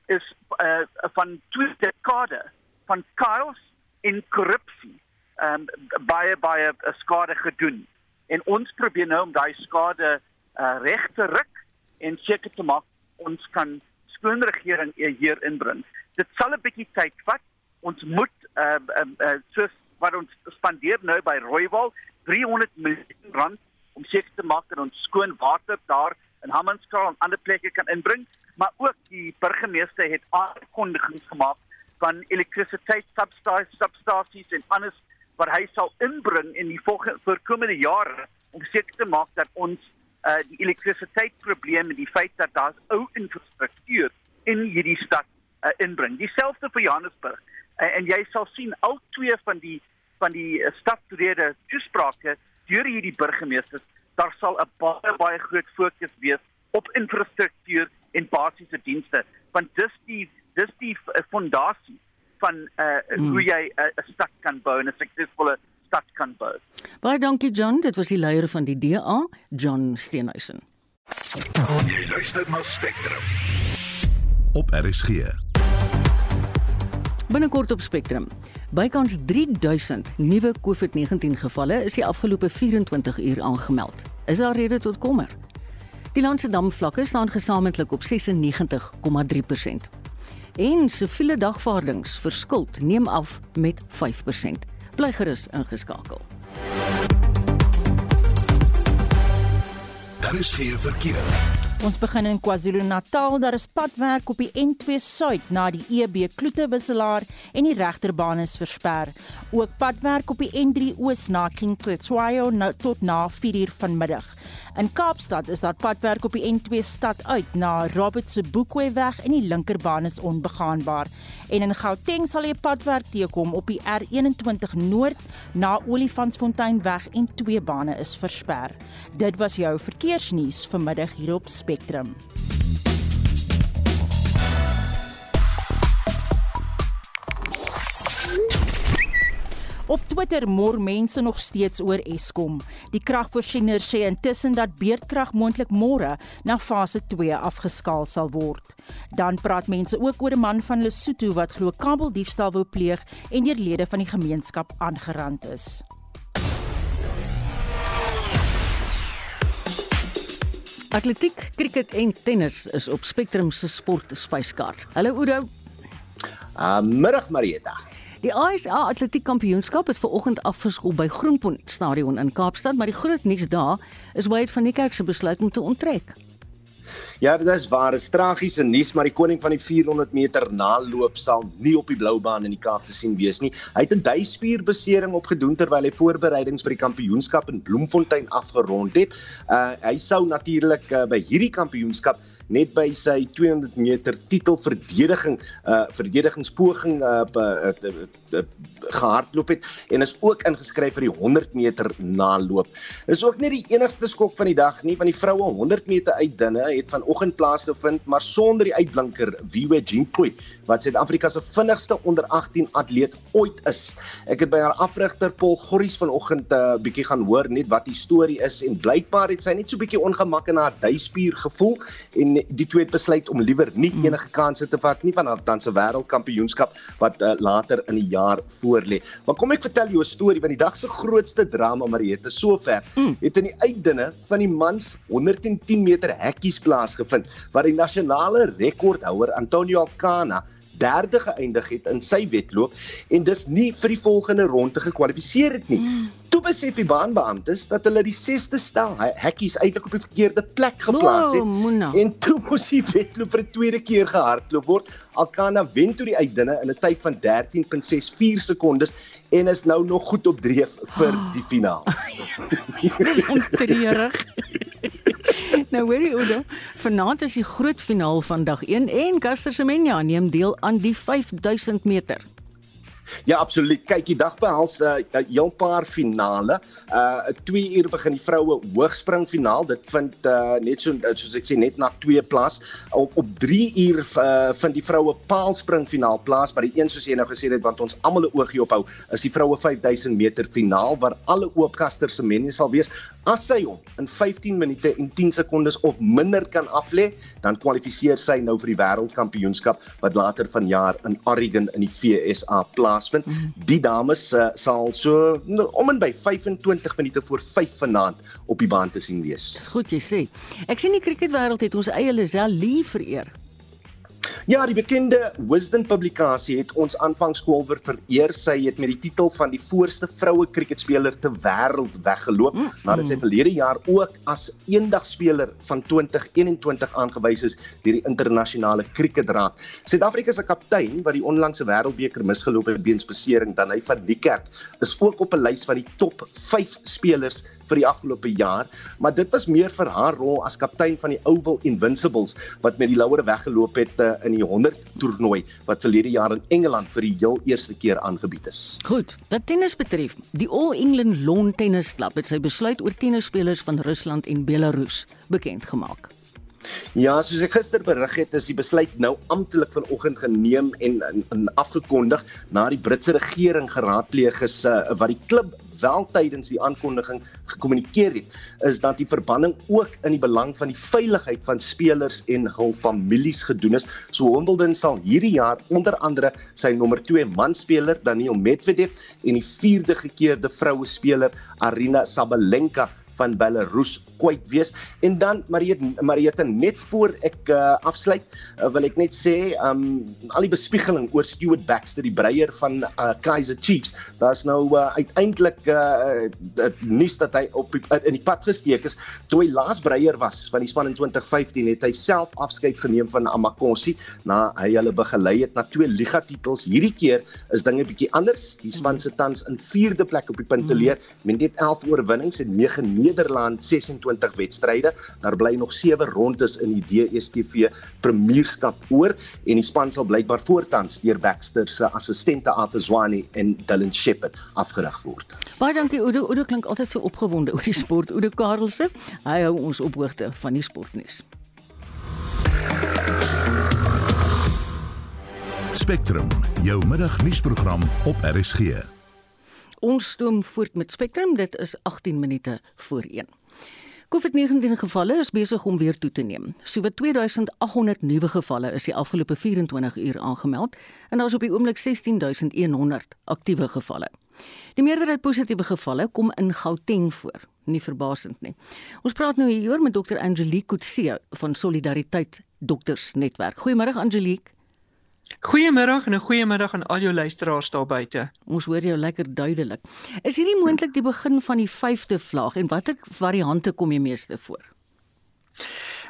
is uh, van twee dekade van chaos en korrupsie um, baie baie skade gedoen. En ons probeer nou om daai skade uh, reg te ruk en seker te maak ons kan skoon regering hier inbring. Dit sal 'n bietjie tyd vat. Ons moet uh, uh, uh soos wat ons spandeer nou by Rooiwal 300 miljoen rand om seker te maak dat ons skoon water daar in Hammanskraal en ander plekke kan inbring, maar ook die burgemeester het aankondigings gemaak van elektrisiteit substasies substasies en anders wat hy sal inbring in die volgende voorkomende jare om seker te maak dat ons uh die elektrisiteitsprobleem en die feit dat daar ou infrastruktuur in hierdie stad uh, inbring. Dieselfde vir Johannesburg. Uh, en jy sal sien al twee van die van die uh, stadrede toesprake deur hierdie burgemeesters, daar sal 'n baie baie groot fokus wees op infrastruktuur en basiese dienste, want dis die dis die fondasie van uh hmm. hoe jy 'n uh, stad kan bou en 'n suksesvolle stad kan bou. Baie dankie John, dit was die leier van die DA, John Steenhuisen. Jy luister na Spectrum. Op RSG. Binnekort op Spectrum. Bykans 3000 nuwe COVID-19 gevalle is die afgelope 24 uur aangemeld. Is daar rede tot kommer? Die land se damvlakke staan gesamentlik op 96,3%. En siviele dagvaardings vir skuld neem af met 5%. Bly gerus ingeskakel. Daar is geen verkeer. Ons begin in KwaZulu-Natal, daar is padwerk op die N2 Suid na die EB Kloete wisselaar en die regterbaan is versper. Ook padwerk op die N3 Oos na King Tshwayo tot na 4uur vanmiddag. In Kaapstad is daar padwerk op die N2 stad uit na Robert se Boekway weg en die linkerbaan is onbegaanbaar. En in Gauteng sal jy padwerk teekom op die R21 Noord na Olifantsfontein weg en twee bane is versper. Dit was jou verkeersnuus vanmiddag hier op Spectrum. Op Twitter mor mense nog steeds oor Eskom. Die kragvoorsiener sê intussen dat beerdkrag moontlik môre na fase 2 afgeskaal sal word. Dan praat mense ook oor 'n man van Lesotho wat glo kabeldiefstal wou pleeg en deur lede van die gemeenskap aangerand is. Atletiek, kriket en tennis is op Spectrum se sportspyskaart. Hallo Oudo. Uh, middag Marieta. Die ASA Atletiek Kampioenskap het vanoggend afgeskop by Groenpoort Stadion in Kaapstad, maar die groot nuus daar is Wade van Niekerk se besluit om te onttrek. Ja, dit is waar, is tragiese nuus, maar die koning van die 400 meter naloop sal nie op die blou baan in die Kaap te sien wees nie. Hy het 'n duispierbesering opgedoen terwyl hy voorbereidings vir die kampioenskap in Bloemfontein afgerond het. Uh hy sou natuurlik uh, by hierdie kampioenskap net by sy 200 meter titelverdediging uh verdedigingspoging uh, uh, uh, uh gehardloop het en is ook ingeskryf vir die 100 meter naloop. Is ook nie die enigste skok van die dag nie, want die vroue 100 meter uitdinne het vanoggend plaasgevind, maar sonder die uitblinker Viwe Jinkwe wat Suid-Afrika se vinnigste onder 18 atleet ooit is. Ek het by haar afrigter Paul Gorries vanoggend 'n uh, bietjie gaan hoor net wat die storie is en blykbaar het sy net so bietjie ongemak in haar duispier gevoel en die twee het besluit om liewer nie hmm. enige kansse te vat nie van dan se wêreldkampioenskap wat uh, later in die jaar voorlê. Maar kom ek vertel jou 'n storie van die dag se grootste drama Mariette sover mm. het in die uitdinne van die mans 110 meter hekkies plaasgevind waar die nasionale rekordhouer Antonio Alcana derde geëindig het in sy wedloop en dis nie vir die volgende ronde gekwalifiseer het nie. Mm. Toe besef die baanbeamptes dat hulle die 6ste stel hekkies eintlik op die verkeerde plek geplaas het oh, en toe moes die wedloop vir 'n tweede keer gehardloop word. Alkana wen toe die uitdinne in 'n tyd van 13.64 sekondes en is nou nog goed op dreef vir die finaal. (laughs) Dis ontreurig. (laughs) nou hoorie Oudo, vanaand is die groot finaal van dag 1 en Caster Semenya neem deel aan die 5000 meter. Ja, absoluut. Kyk, die dag behels 'n uh, heel paar finale. Uh 2 uur begin die vroue hoogspring finaal. Dit vind uh net so soos ek sê net na 2 plaas. Op op 3 uur uh vind die vroue paalspring finaal plaas, maar die een soos jy nou gesê het want ons almal 'n oogie op hou, is die vroue 5000 meter finaal waar alle oopkaster se mense sal wees. As sy hom in 15 minute en 10 sekondes of minder kan aflê, dan kwalifiseer sy nou vir die wêreldkampioenskap wat later vanjaar in Oregon in die VSA plaasvind. Die dames uh, sal so nou, om en by 25 minute voor 5 vanaand op die baan te sien wees. Dis goed jy sê. Ek sien die cricketwêreld het ons eie Lisel Lee vereer. Ja, die bekende Wisdom publikasie het ons aanvangskolwer vereer. Sy het met die titel van die voorste vroue kriketspeler ter wêreld weggeloop mm. nadat sy verlede jaar ook as eendagspeler van 2021 aangewys is deur die internasionale kriketraad. Suid-Afrika se kaptein wat die onlangse wêreldbeker misgeloop het weens besering, Danai van Niekerk, is ook op 'n lys van die top 5 spelers vir die afgelope jaar, maar dit was meer vir haar rol as kaptein van die Oval Invincibles wat met die Louere weggeloop het uh, in die 100 toernooi wat verlede jaar in Engeland vir die heel eerste keer aangebied is. Goed, wat tennis betref, die All England Lawn Tennis Club het sy besluit oor tennisspelers van Rusland en Belarus bekend gemaak. Ja, soos ek gister berig het, is die besluit nou amptelik vanoggend geneem en, en, en afgekondig na die Britse regering geraadpleeg is uh, wat die klub wel tydens die aankondiging gekommunikeer het, is dat die verbanning ook in die belang van die veiligheid van spelers en hul families gedoen is. So Wimbledon sal hierdie jaar onder andere sy nommer 2 manspeler Daniel Medvedev en die vierde gekeerde vroue speler Arina Sabalenka van Belarus kwyt wees. En dan Marieta Marieta net voor ek uh, afsluit, uh, wil ek net sê, um al die bespiegeling oor Stuart Baxter, die breier van uh, Kaizer Chiefs. Daar's nou uh, uiteindelik uh, nuus dat hy op uh, in die pad gesteek is. Toe hy laas breier was van die span in 2015, het hy self afskeid geneem van Amakosi na hy hulle begelei het na twee liga titels. Hierdie keer is dinge bietjie anders. Die span se tans in 4de plek op die punteleer met net 11 oorwinnings en 9 Nederland 26 wedstryde. Daar bly nog 7 rondes in die DStv Premierskap oor en die span sal blykbaar voortans deur Baxter se assistente Afzwani en Dylan Shepherd afgerig word. Baie dankie Oudo. Oudo klink altyd so opgewonde oor die sport. Oudo Karelse, hy hou ons op hoogte van die sportnuus. Spectrum, jou middagnuusprogram op RSG. Ons stoom voort met Spectrum. Dit is 18 minute voor 1. COVID-19 gevalle is besig om weer toe te neem. Sowat 2800 nuwe gevalle is die afgelope 24 uur aangemeld en daar is op die oomblik 16100 aktiewe gevalle. Die meerderheid positiewe gevalle kom in Gauteng voor. Nie verbasend nie. Ons praat nou hier oor met Dr. Angelique Kutse van Solidariteit Dokters Netwerk. Goeiemôre Angelique. Goeiemiddag en 'n goeiemiddag aan al jou luisteraars daar buite. Ons hoor jou lekker duidelik. Is hierdie moontlik die begin van die 5de vlaag en watter variante kom jy meeste voor?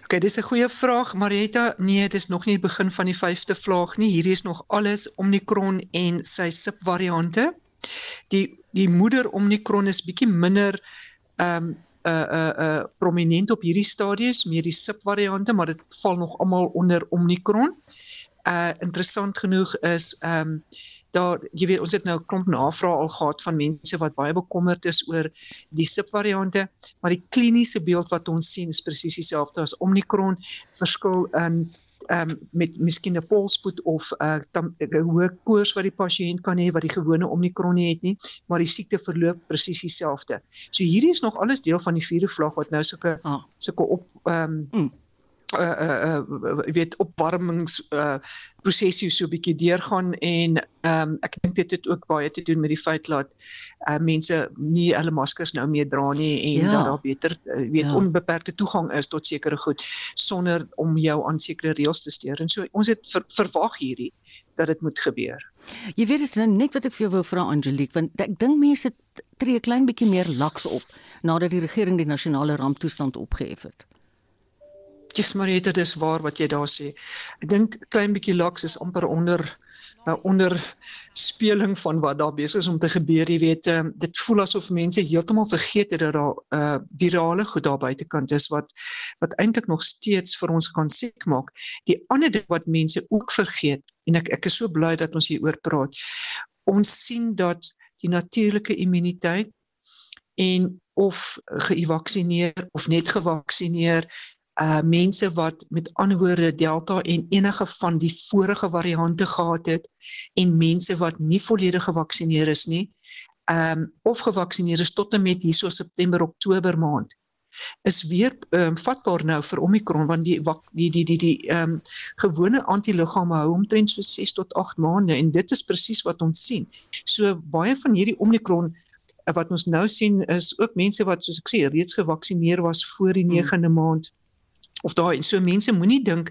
OK, dis 'n goeie vraag, Marietta. Nee, dit is nog nie die begin van die 5de vlaag nie. Hierdie is nog alles Omicron en sy subvariante. Die die moeder Omicron is bietjie minder ehm um, uh uh uh prominent op hierdie stadium, meer die subvariante, maar dit val nog almal onder Omicron uh interessant genoeg is ehm um, daar jy weet ons het nou 'n klomp navrae al gehad van mense wat baie bekommerd is oor die subvariante maar die kliniese beeld wat ons sien is presies dieselfde as Omicron verskil in ehm um, met miskien 'n polspoed of 'n uh, hoë koors wat die pasiënt kan hê wat die gewone Omicron nie het nie maar die siekte verloop presies dieselfde. So hierdie is nog alles deel van die vierde vlak wat nou sulke ah. sulke op ehm um, mm uh uh jy weet opwarmings uh prosesse so 'n bietjie deurgaan en ehm um, ek dink dit het ook baie te doen met die feit dat uh mense nie hulle maskers nou meer dra nie en ja. dat daar beter uh, weet ja. onbeperkte toegang is tot sekere goed sonder om jou aan sekere reëls te steur en so ons het ver, verwag hierdie dat dit moet gebeur. Jy weet dit is nou net wat ek vir jou wou vra Angelique want ek dink mense tree 'n klein bietjie meer laks op nadat die regering die nasionale ramptoestand opgehef het. Jy's maar net dit is waar wat jy daar sê. Ek dink klein bietjie laks is amper onder uh, onder speling van wat daar besig is om te gebeur. Jy weet, uh, dit voel asof mense heeltemal vergeet het dat daar uh, virale goed daar buitekant is wat wat eintlik nog steeds vir ons kan siek maak. Die ander ding wat mense ook vergeet en ek ek is so bly dat ons hieroor praat. Ons sien dat die natuurlike immuniteit en of gevaksinneer of net gevaksinneer uh mense wat met anderwoorde delta en enige van die vorige variante gehad het en mense wat nie volledig gevaksinneer is nie um of gevaksinneer is tot en met hierso September Oktober maand is weer um vatbaar nou vir Omicron want die die die die die um gewone antiliggame hou omtrent so 6 tot 8 maande en dit is presies wat ons sien. So baie van hierdie Omicron uh, wat ons nou sien is ook mense wat soos ek sê reeds gevaksinneer was voor die 9de hmm. maand of daai so mense moenie dink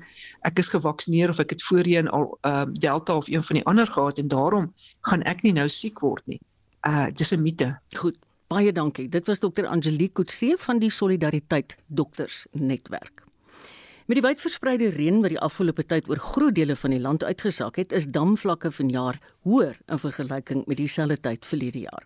ek is gevaksinereer of ek het voorheen al ehm uh, delta of een van die ander gehad en daarom gaan ek nie nou siek word nie. Uh dis 'n mite. Goed. Baie dankie. Dit was dokter Angelique Kutse van die Solidariteit Dokters Netwerk. Met die wydverspreide reën wat die afgelope tyd oor groot dele van die land uitgesak het, is damvlakke vanjaar hoër in vergelyking met dieselfde tyd verlede jaar.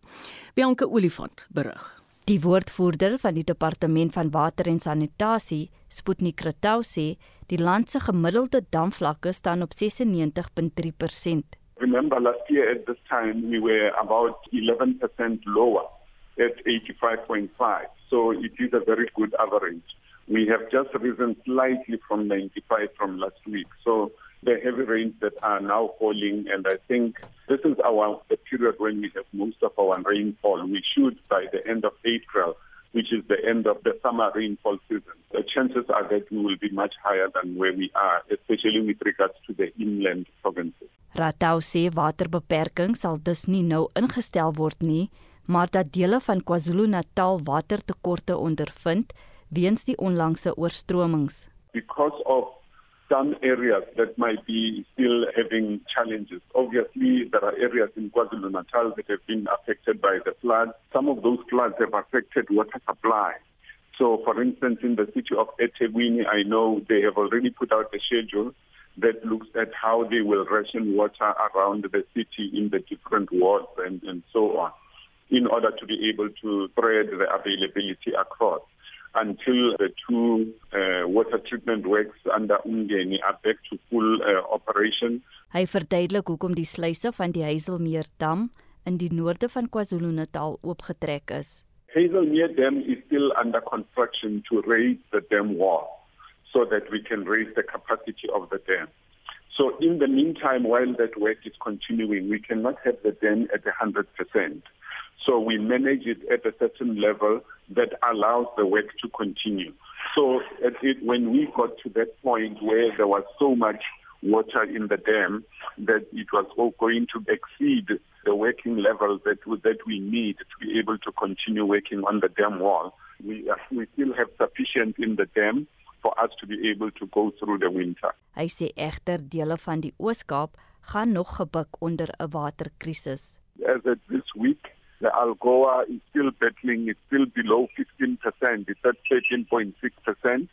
Bianca Olifant berig. Die woordvoerder van die departement van water en sanitasie, Sputnik Kratau sê, die land se gemiddelde damvlakke staan op 96.3%. Remember last year at this time we were about 11% lower at 85.5. So it is a very good average. We have just risen slightly from 95 from last week. So the heavy rains that are now falling, and I think this is our the period when we have most of our rainfall. We should by the end of April, which is the end of the summer rainfall season. The chances are that we will be much higher than where we are, especially with regards to the inland provinces. Ratau sê waterbeperking sal dus nie nou ingestel word nie, maar dat dele van KwaZulu-Natal watertekorte ondervind weens die onlangse oorstromings. Because of some areas that might be still having challenges. Obviously, there are areas in KwaZulu-Natal that have been affected by the floods. Some of those floods have affected water supply. So, for instance, in the city of eThekwini, I know they have already put out a schedule that looks at how they will ration water around the city in the different wards and, and so on in order to be able to spread the availability across. Until the two uh, water treatment works under Umgeni are back to full uh, operation. Hy verduidelik hoekom die sluise van die Hazelmeer dam in die noorde van KwaZulu-Natal oopgetrek is. Hazelmeer dam is still under construction to raise the dam wall so that we can raise the capacity of the dam. So in the meantime while that work is continuing we cannot have the dam at 100%. So we manage it at a certain level that allows the work to continue. So it, when we got to that point where there was so much water in the dam that it was all going to exceed the working level that that we need to be able to continue working on the dam wall. We we still have sufficient in the dam for us to be able to go through the winter. Hy sê egter dele van die Oos-Kaap gaan nog gebuk onder 'n waterkrisis. As of this week, the Algoa is still battling, it's still below 15%, it's at 13.6%,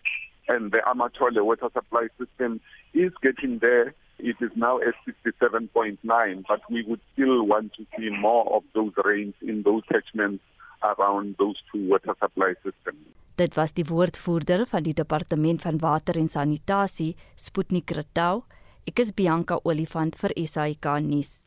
and the Amatole water supply system is getting there. It is now at 67.9, but we would still want to see more of those rains in those catchments around those two water supply systems. Dit was die woordvoerder van die Departement van Water en Sanitasie, Sputnik Ratau. Ek is Bianca Olifant vir SAK nuus.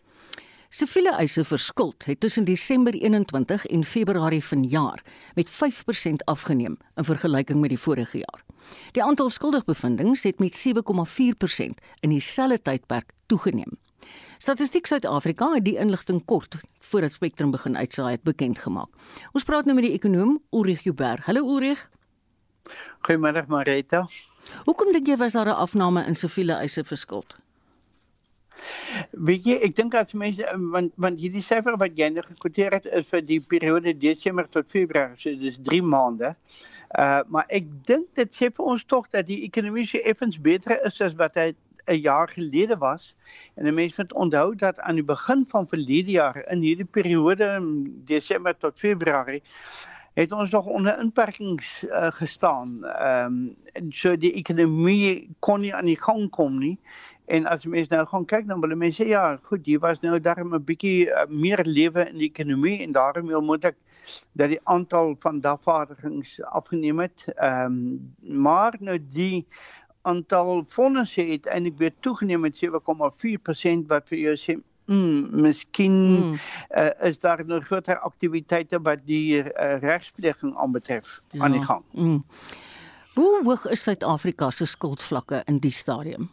Siviele eise vir skuld het tussen Desember 21 en Februarie vanjaar met 5% afgeneem in vergelyking met die vorige jaar. Die aantal skuldigbevindings het met 7,4% in dieselfde tydperk toegeneem. Statistiek Suid-Afrika het die inligting kort voordat Spectrum begin uitsaai het bekend gemaak. Ons praat nou met die ekonom Ulrich Huber. Hallo Ulrich. Goeiemôre Marita. Hoekom dink jy was daar 'n afname in siviele eise vir skuld? Weet jy, ek dink as mense want want hierdie syfer wat jy nou gekwoteer het is vir die periode Desember tot Februarie, so dis 3 maande. Uh maar ek dink dit sê vir ons tog dat die ekonomie se effens beter is as wat hy 'n jaar gelede was. En mense moet onthou dat aan die begin van verlede jaar in hierdie periode Desember tot Februarie het ons nog onder inperkings uh, gestaan. Ehm um, so die ekonomie kon nie aan die gang kom nie En as jy mens nou gaan kyk dan wil mense sê ja, goed, hier was nou darm 'n bietjie uh, meer lewe in die ekonomie en daarom moet ek dat die aantal van dagvaardigings afgeneem het. Ehm um, maar nou die aantal fondse het eintlik weer toegeneem met 7,4% wat vir jou sê Mm, miskien mm. Uh, is daar nog groter aktiwiteite wat die uh, regspleging aanbetref ja. aan die gang. Mm. Hoe hoog is Suid-Afrika se skuldvlakke in die stadium?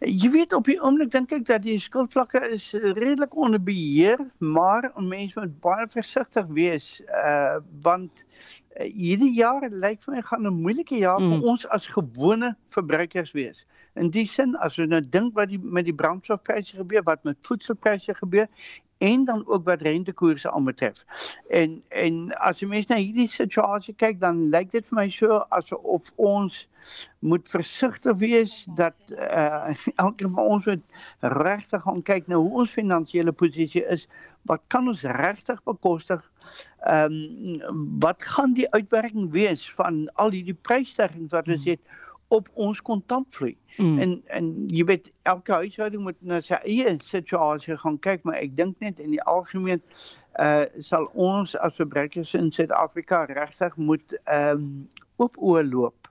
Jy weet op die oomblik dink ek dat die skuldvlakke is redelik onder beheer, maar mense moet baie versigtig wees uh want uh, hierdie jaar lyk vir my gaan 'n moeilike jaar mm. vir ons as gewone verbruikers wees. In die sin as ons nou dink wat die met die brandstofpryse gebeur, wat met voedselpryse gebeur en dan ook wat rentekoerse aanbetref. En en as jy mens na hierdie situasie kyk, dan lyk dit vir my so asof ons moet versigtig wees dat (laughs) uh elkeen van ons moet regtig gaan kyk na hoe ons finansiële posisie is. Wat kan ons regtig bekostig? Ehm um, wat gaan die uitwerking wees van al hierdie prysstygings wat ons hmm. het? Hmm op ons kontantvloei. Mm. En en jy weet elke huishouding moet na sy eie situasie gaan kyk, maar ek dink net in die algemeen uh sal ons as verbruikers in Suid-Afrika regtig moet ehm um, op oorloop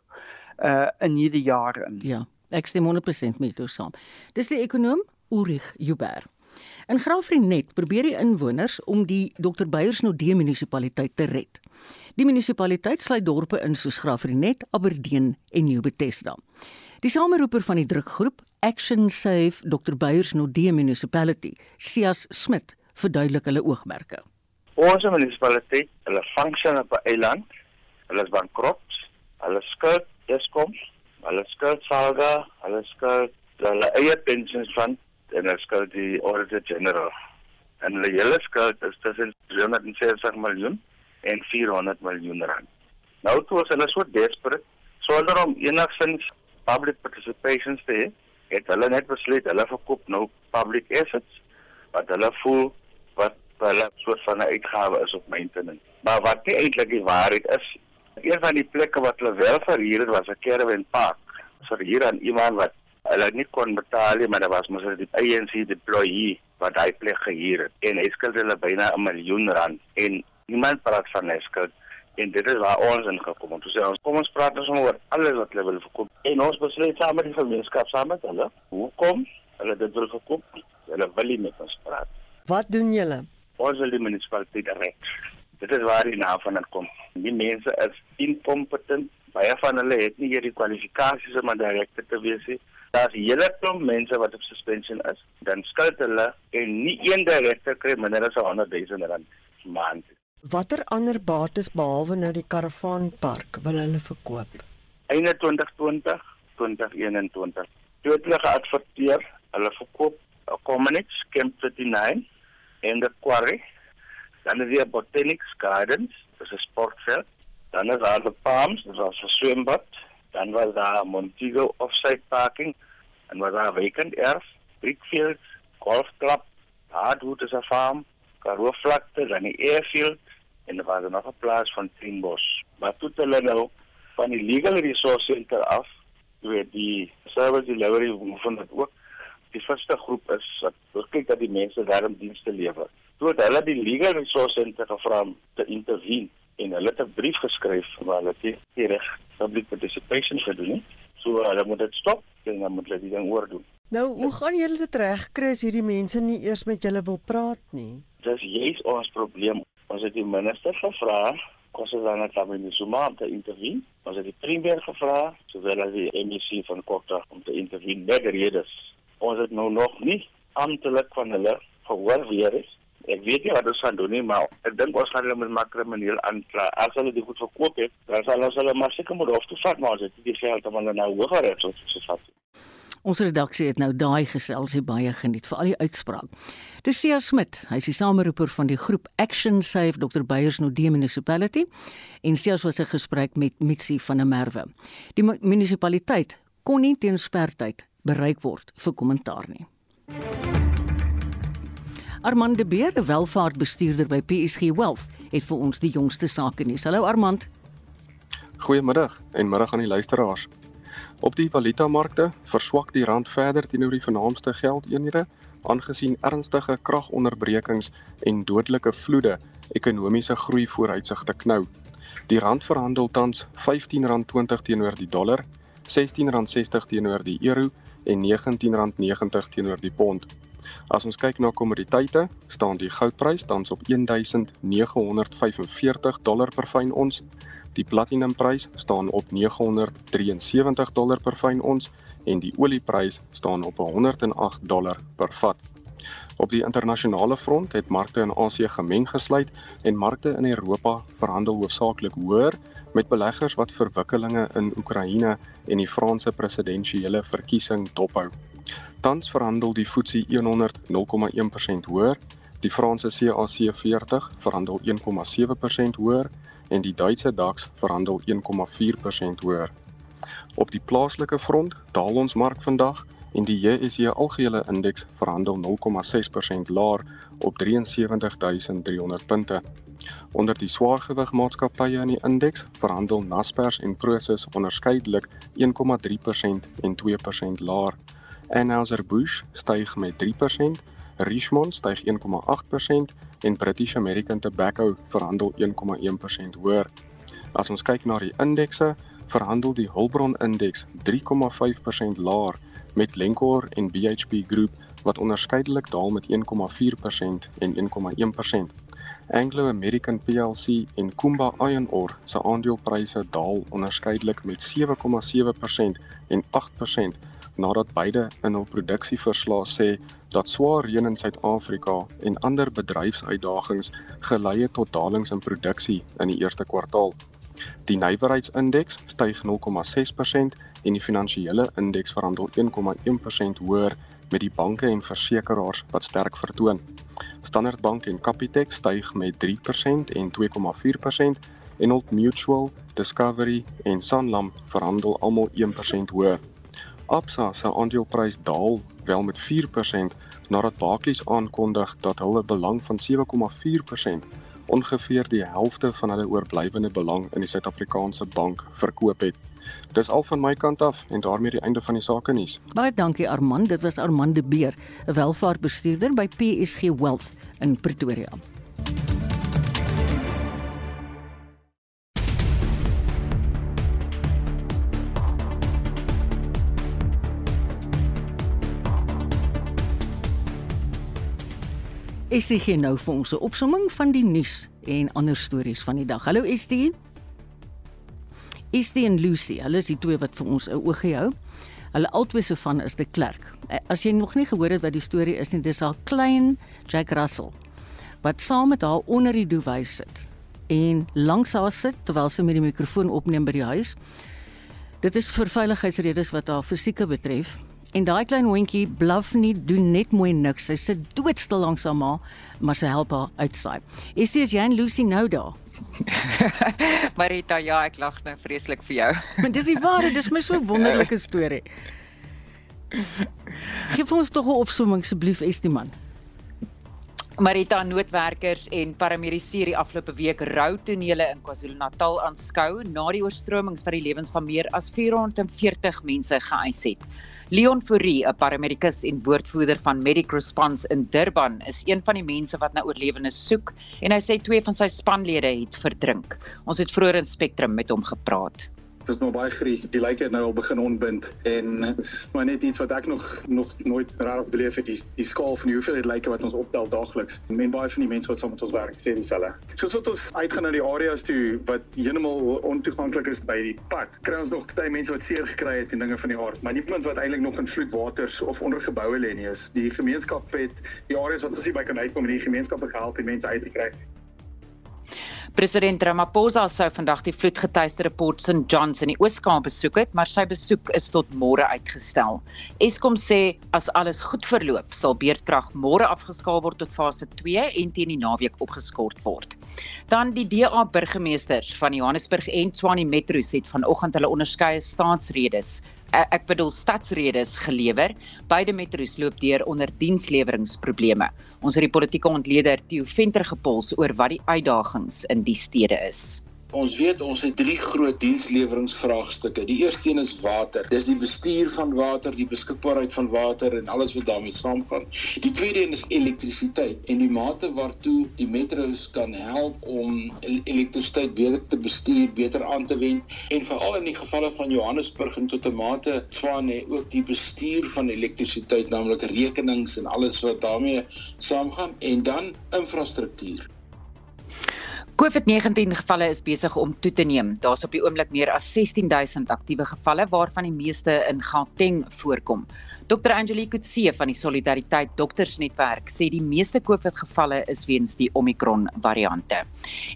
uh in hierdie jare. Ja, ek stem 100% met jou saam. Dis die ekonom Ulrich Huber. In Graafrenet probeer die inwoners om die Dr Beyersnodde munisipaliteit te red. Die munisipaliteit sluit dorpe in soos Graafrenet, Aberdeen en New Bethesda. Die sameroeper van die drukgroep Action Save Dr Beyersnodde Municipality, Sias Smit, verduidelik hulle oogmerke. Ons munisipaliteit, hulle funksie op 'n eiland, hulle is bankrot, hulle skuld Eskom, hulle skuld Salga, hulle skuld hulle eie pensioenfonds en hulle skuld die Auditor General. En hulle hele skuld is tussen 360 miljoen en 400 miljoen rand. Nou toe is hulle so desperate sonder om enigsins public participation te hê, het hulle net besluit hulle verkoop nou public assets wat hulle voel wat hulle soort van 'n uitgawe is op maintenance. Maar wat nie eintlik die waarheid is, een van die plekke wat hulle wel verhuur het was 'n caravan park. vir hier aan iemand wat hulle nie kon betaal nie, maar dit was mos 'n ANC deployee wat hy plek gehuur het en hy skuld hulle byna 'n miljoen rand en niemand praat van skuld en dit is waar ons ingekom het. Ons sê ons kom ons praat ons oor alles wat hulle wil verkoop en ons besluit saam met die gemeenskap saam met hulle hoekom hulle dit wil verkoop. Hulle wil nie met ons praat. Wat doen julle? Ons wil die munisipaliteit direk. Dit is waar die naam van kom. Die mense is incompetent. Baie van hulle het nie hierdie kwalifikasies om 'n direkteur te wees nie Daar's hele klomp mense wat op suspension is. Dan skuld hulle en nie een direkte kry minder as 100 000 rand maand. Watter ander bates behalwe nou die karavaanpark wil hulle verkoop? Einde 2020, 2021. Toe het hulle geadverteer, hulle verkoop Commonix Camp 39 en the Quarry. Dan is daar Botanics Gardens, dis 'n sportveld. Dan is daar the Palms, dis 'n swembad. Dan was daar Montego Offside Parking en was daar vacant erf, Brickfields, Golf Club, Hardwood is 'n farm, Karoo vlakte, dan die airfield en daar was nog 'n plaas van Trinbos. Maar toe hulle nou van die Legal Resource Center af, weet die service delivery van dit ook die eerste groep is wat kyk dat die mense daarin dienste lewer. Toe het hulle die Legal Resource Center gevra om te intervene en hulle het 'n brief geskryf waar hulle die reg public participation gedoen het. So hulle moet dit stop en dan moet hulle dit dan oordoen. Nou, hoe gaan julle dit regkry as hierdie mense nie eers met julle wil praat nie? Dis juist ons probleem. Ons het die minister gevra ons het dan net aan die Zuma om te intervene. Ons het die premier gevra, sowel as die MEC van Kokta om te intervene met die redes ons het nou nog nie amptelik van hulle gehoor weer is. Ek weet nie wat ons gaan doen nie, maar ek dink ons gaan hulle met maar krimineel aankla. As hulle dit goed verkoop het, dan sal ons hulle maar seker moet hof toe vat, maar ons het nie geld om hulle nou hoër regs te vat. Ons redaksie het nou daai gesels hy baie geniet vir al die uitspraak. Dis Sia Smit, hy is die sameroeper van die groep Action Save Dr Beyers Nodie Municipality en Sia was 'n gesprek met Mitsi van der Merwe. Die munisipaliteit kon nie teen spertyd bereik word vir kommentaar nie. Armand de Beer, welvaartbestuurder by PSG Wealth, het vir ons die jongste sake nuus. Hallo Armand. Goeiemiddag en middag aan die luisteraars. Op die valutamarkte verswak die rand verder teenoor die vernaamste geldeenhede aangesien ernstige kragonderbrekings en dodelike vloede ekonomiese groei vooruitsigte knou. Die rand verhandel tans R15.20 teenoor die dollar, R16.60 teenoor die euro en R19.90 teenoor die pond. As ons kyk na kommoditeite, staan die goudprys tans op 1945 dollar per fyn ons. Die platinumprys staan op 973 dollar per fyn ons en die olieprys staan op 108 dollar per vat. Op die internasionale front het markte in Asië gemeng gesluit en markte in Europa verhandel hoofsaaklik hoër met beleggers wat verwikkelinge in Oekraïne en die Franse presidentsiële verkiesing dophou. Tans verhandel die FTSE 100 0,1% hoër, die Franse CAC 40 verhandel 1,7% hoër en die Duitse DAX verhandel 1,4% hoër. Op die plaaslike front daal ons mark vandag en die JSE algehele indeks verhandel 0,6% laer op 73300 punte. Onder die swaargewig maatskappye in die indeks verhandel Naspers en Prosus onderskeidelik 1,3% en 2% laer. Anheuser-Busch styg met 3%, Richmond styg 1,8% en British American Tobacco verhandel 1,1% hoër. As ons kyk na die indekse, verhandel die Hulbron indeks 3,5% laer met Glencore en BHP Group wat onderskeidelik daal met 1,4% en 1,1%. Anglo American plc en Kumba Iron Ore se aandelepryse daal onderskeidelik met 7,7% en 8% nadat beide in hul produksieverslae sê dat swaar reën in Suid-Afrika en ander bedryfsuitdagings gelei het tot dalings in produksie in die eerste kwartaal. Die nywerheidsindeks styg 0,6% en die finansiële indeks verhandel 1,1% hoër met die banke en versekerings wat sterk vertoon. Standard Bank en Capitec styg met 3% en 2,4% en Old Mutual, Discovery en Sanlam verhandel almal 1% hoër. Absa se aandeleprys daal wel met 4% nadat Barclays aankondig dat hulle belang van 7,4% ongeveer die helfte van hulle oorblywende belang in die Suid-Afrikaanse bank verkoop het. Dis al van my kant af en daarmee die einde van die sake nuus. Baie dankie Armand, dit was Armand de Beer, 'n welvaartbestuurder by PSG Wealth in Pretoria. Estie gee nou vir ons 'n opsomming van die nuus en ander stories van die dag. Hallo Estie. Estie en Lucy, hulle is die twee wat vir ons 'n oog gehou. Hulle albei se van is De Klerk. Eh, as jy nog nie gehoor het wat die storie is nie, dis haar klein Jack Russell wat saam met haar onder die duvet sit en langs haar sit terwyl sy met die mikrofoon opneem by die huis. Dit is vir veiligheidsredes wat haar fisieke betref. En daai klein hondjie blaf nie, doen net mooi niks. Sy sit doodstil langs haar ma, maar sy help haar uitsaai. Is dit jy en Lucy nou daar? (laughs) Marita, ja, ek lag nou vreeslik vir jou. (laughs) Maar dis die waarheid, dis my so wonderlike storie. Geef ons tog 'n opsomming asseblief, Estiman. Marita noodwerkers en paramedici die afgelope week rou tonele in KwaZulu-Natal aanskou na die oorstromings wat die lewens van meer as 440 mense geëis het. Leon Fourie, 'n paramedikus en woordvoerder van Medic Response in Durban, is een van die mense wat na oorlewendes soek en hy sê twee van sy spanlede het verdrink. Ons het vroeër in Spectrum met hom gepraat is nog baie grie. Die lyke het nou al begin ontbind en is maar net iets wat ek nog nog nooit regtig beleef het die die skaal van die hoeveelheid lyke wat ons optel daagliks. Men baie van die mense wat saam met ons werk sê dieselfde. Soos wat ons uitgaan na die areas toe wat heeltemal ontoeganklik is by die pad, kry ons nog baie mense wat seer gekry het en dinge van die aard, maar niemand wat eintlik nog in vloedwaters of onder geboue lê nie. Is die gemeenskap het die areas wat ons nie by kan uitkom en die gemeenskappe gehelp die mense uit te kry. President Ramaphosa sou vandag die vloedgetuieerde Port St Johns in die Oos-Kaap besoek het, maar sy besoek is tot môre uitgestel. Eskom sê as alles goed verloop, sal beerdkrag môre afgeskaal word tot fase 2 en teen die naweek opgeskort word. Dan die DA burgemeesters van Johannesburg en Tshwane Metro's het vanoggend hulle onderskeie staatsredes ek bedoel stadsredes gelewer. Beide metro's loop deur onder diensleweringprobleme. Ons het die politieke ontleder Theo Venter gepols oor wat die uitdagings in die stede is. Ons weet ons het drie groot diensleweringvraagstukke. Die eerste een is water. Dis die bestuur van water, die beskikbaarheid van water en alles wat daarmee saamgaan. Die tweede een is elektrisiteit en die mate waartoe die metro's kan help om elektrisiteit beter te bestuur, beter aan te wend en veral in die gevalle van Johannesburg en tot 'n mate Tshwane ook die bestuur van elektrisiteit, naamlik rekenings en alles wat daarmee saamgaan en dan infrastruktuur. COVID-19 gevalle is besig om toe te neem. Daar's op die oomblik meer as 16000 aktiewe gevalle waarvan die meeste in Gauteng voorkom. Dr Angelique Kutse van die Solidariteit Doktersnetwerk sê die meeste COVID-gevalle is weens die Omicron variante.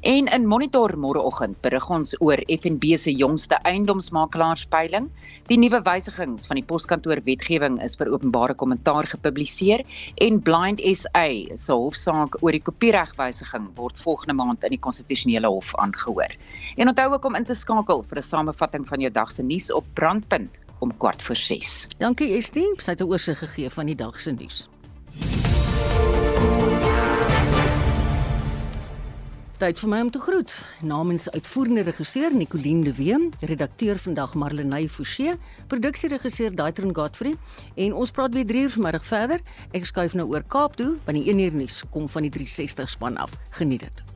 En in Monitor môreoggend berig ons oor FNB se jongste eiendomsmakelaarspeiling. Die nuwe wysigings van die poskantoor wetgewing is vir openbare kommentaar gepubliseer en Blind SA se hofsaak oor die kopieregwysiging word volgende maand in die konstitusionele hof aangehoor. En onthou ook om in te skakel vir 'n samevatting van jou dag se nuus op Brandpunt om kwart voor 6. Dankie Estie, sy het 'n oorsig gegee van die dag se nuus. Tyd vir my om te groet. Namens uitvoerende regisseur Nicoline de Wee, redakteur vandag Marlenae Forsie, produksieregisseur Daitron Godfrey en ons praat weer 3 uur vanmiddag verder. Ek skuif nou oor Kaap toe, want die 1 uur nuus kom van die 360 span af. Geniet dit.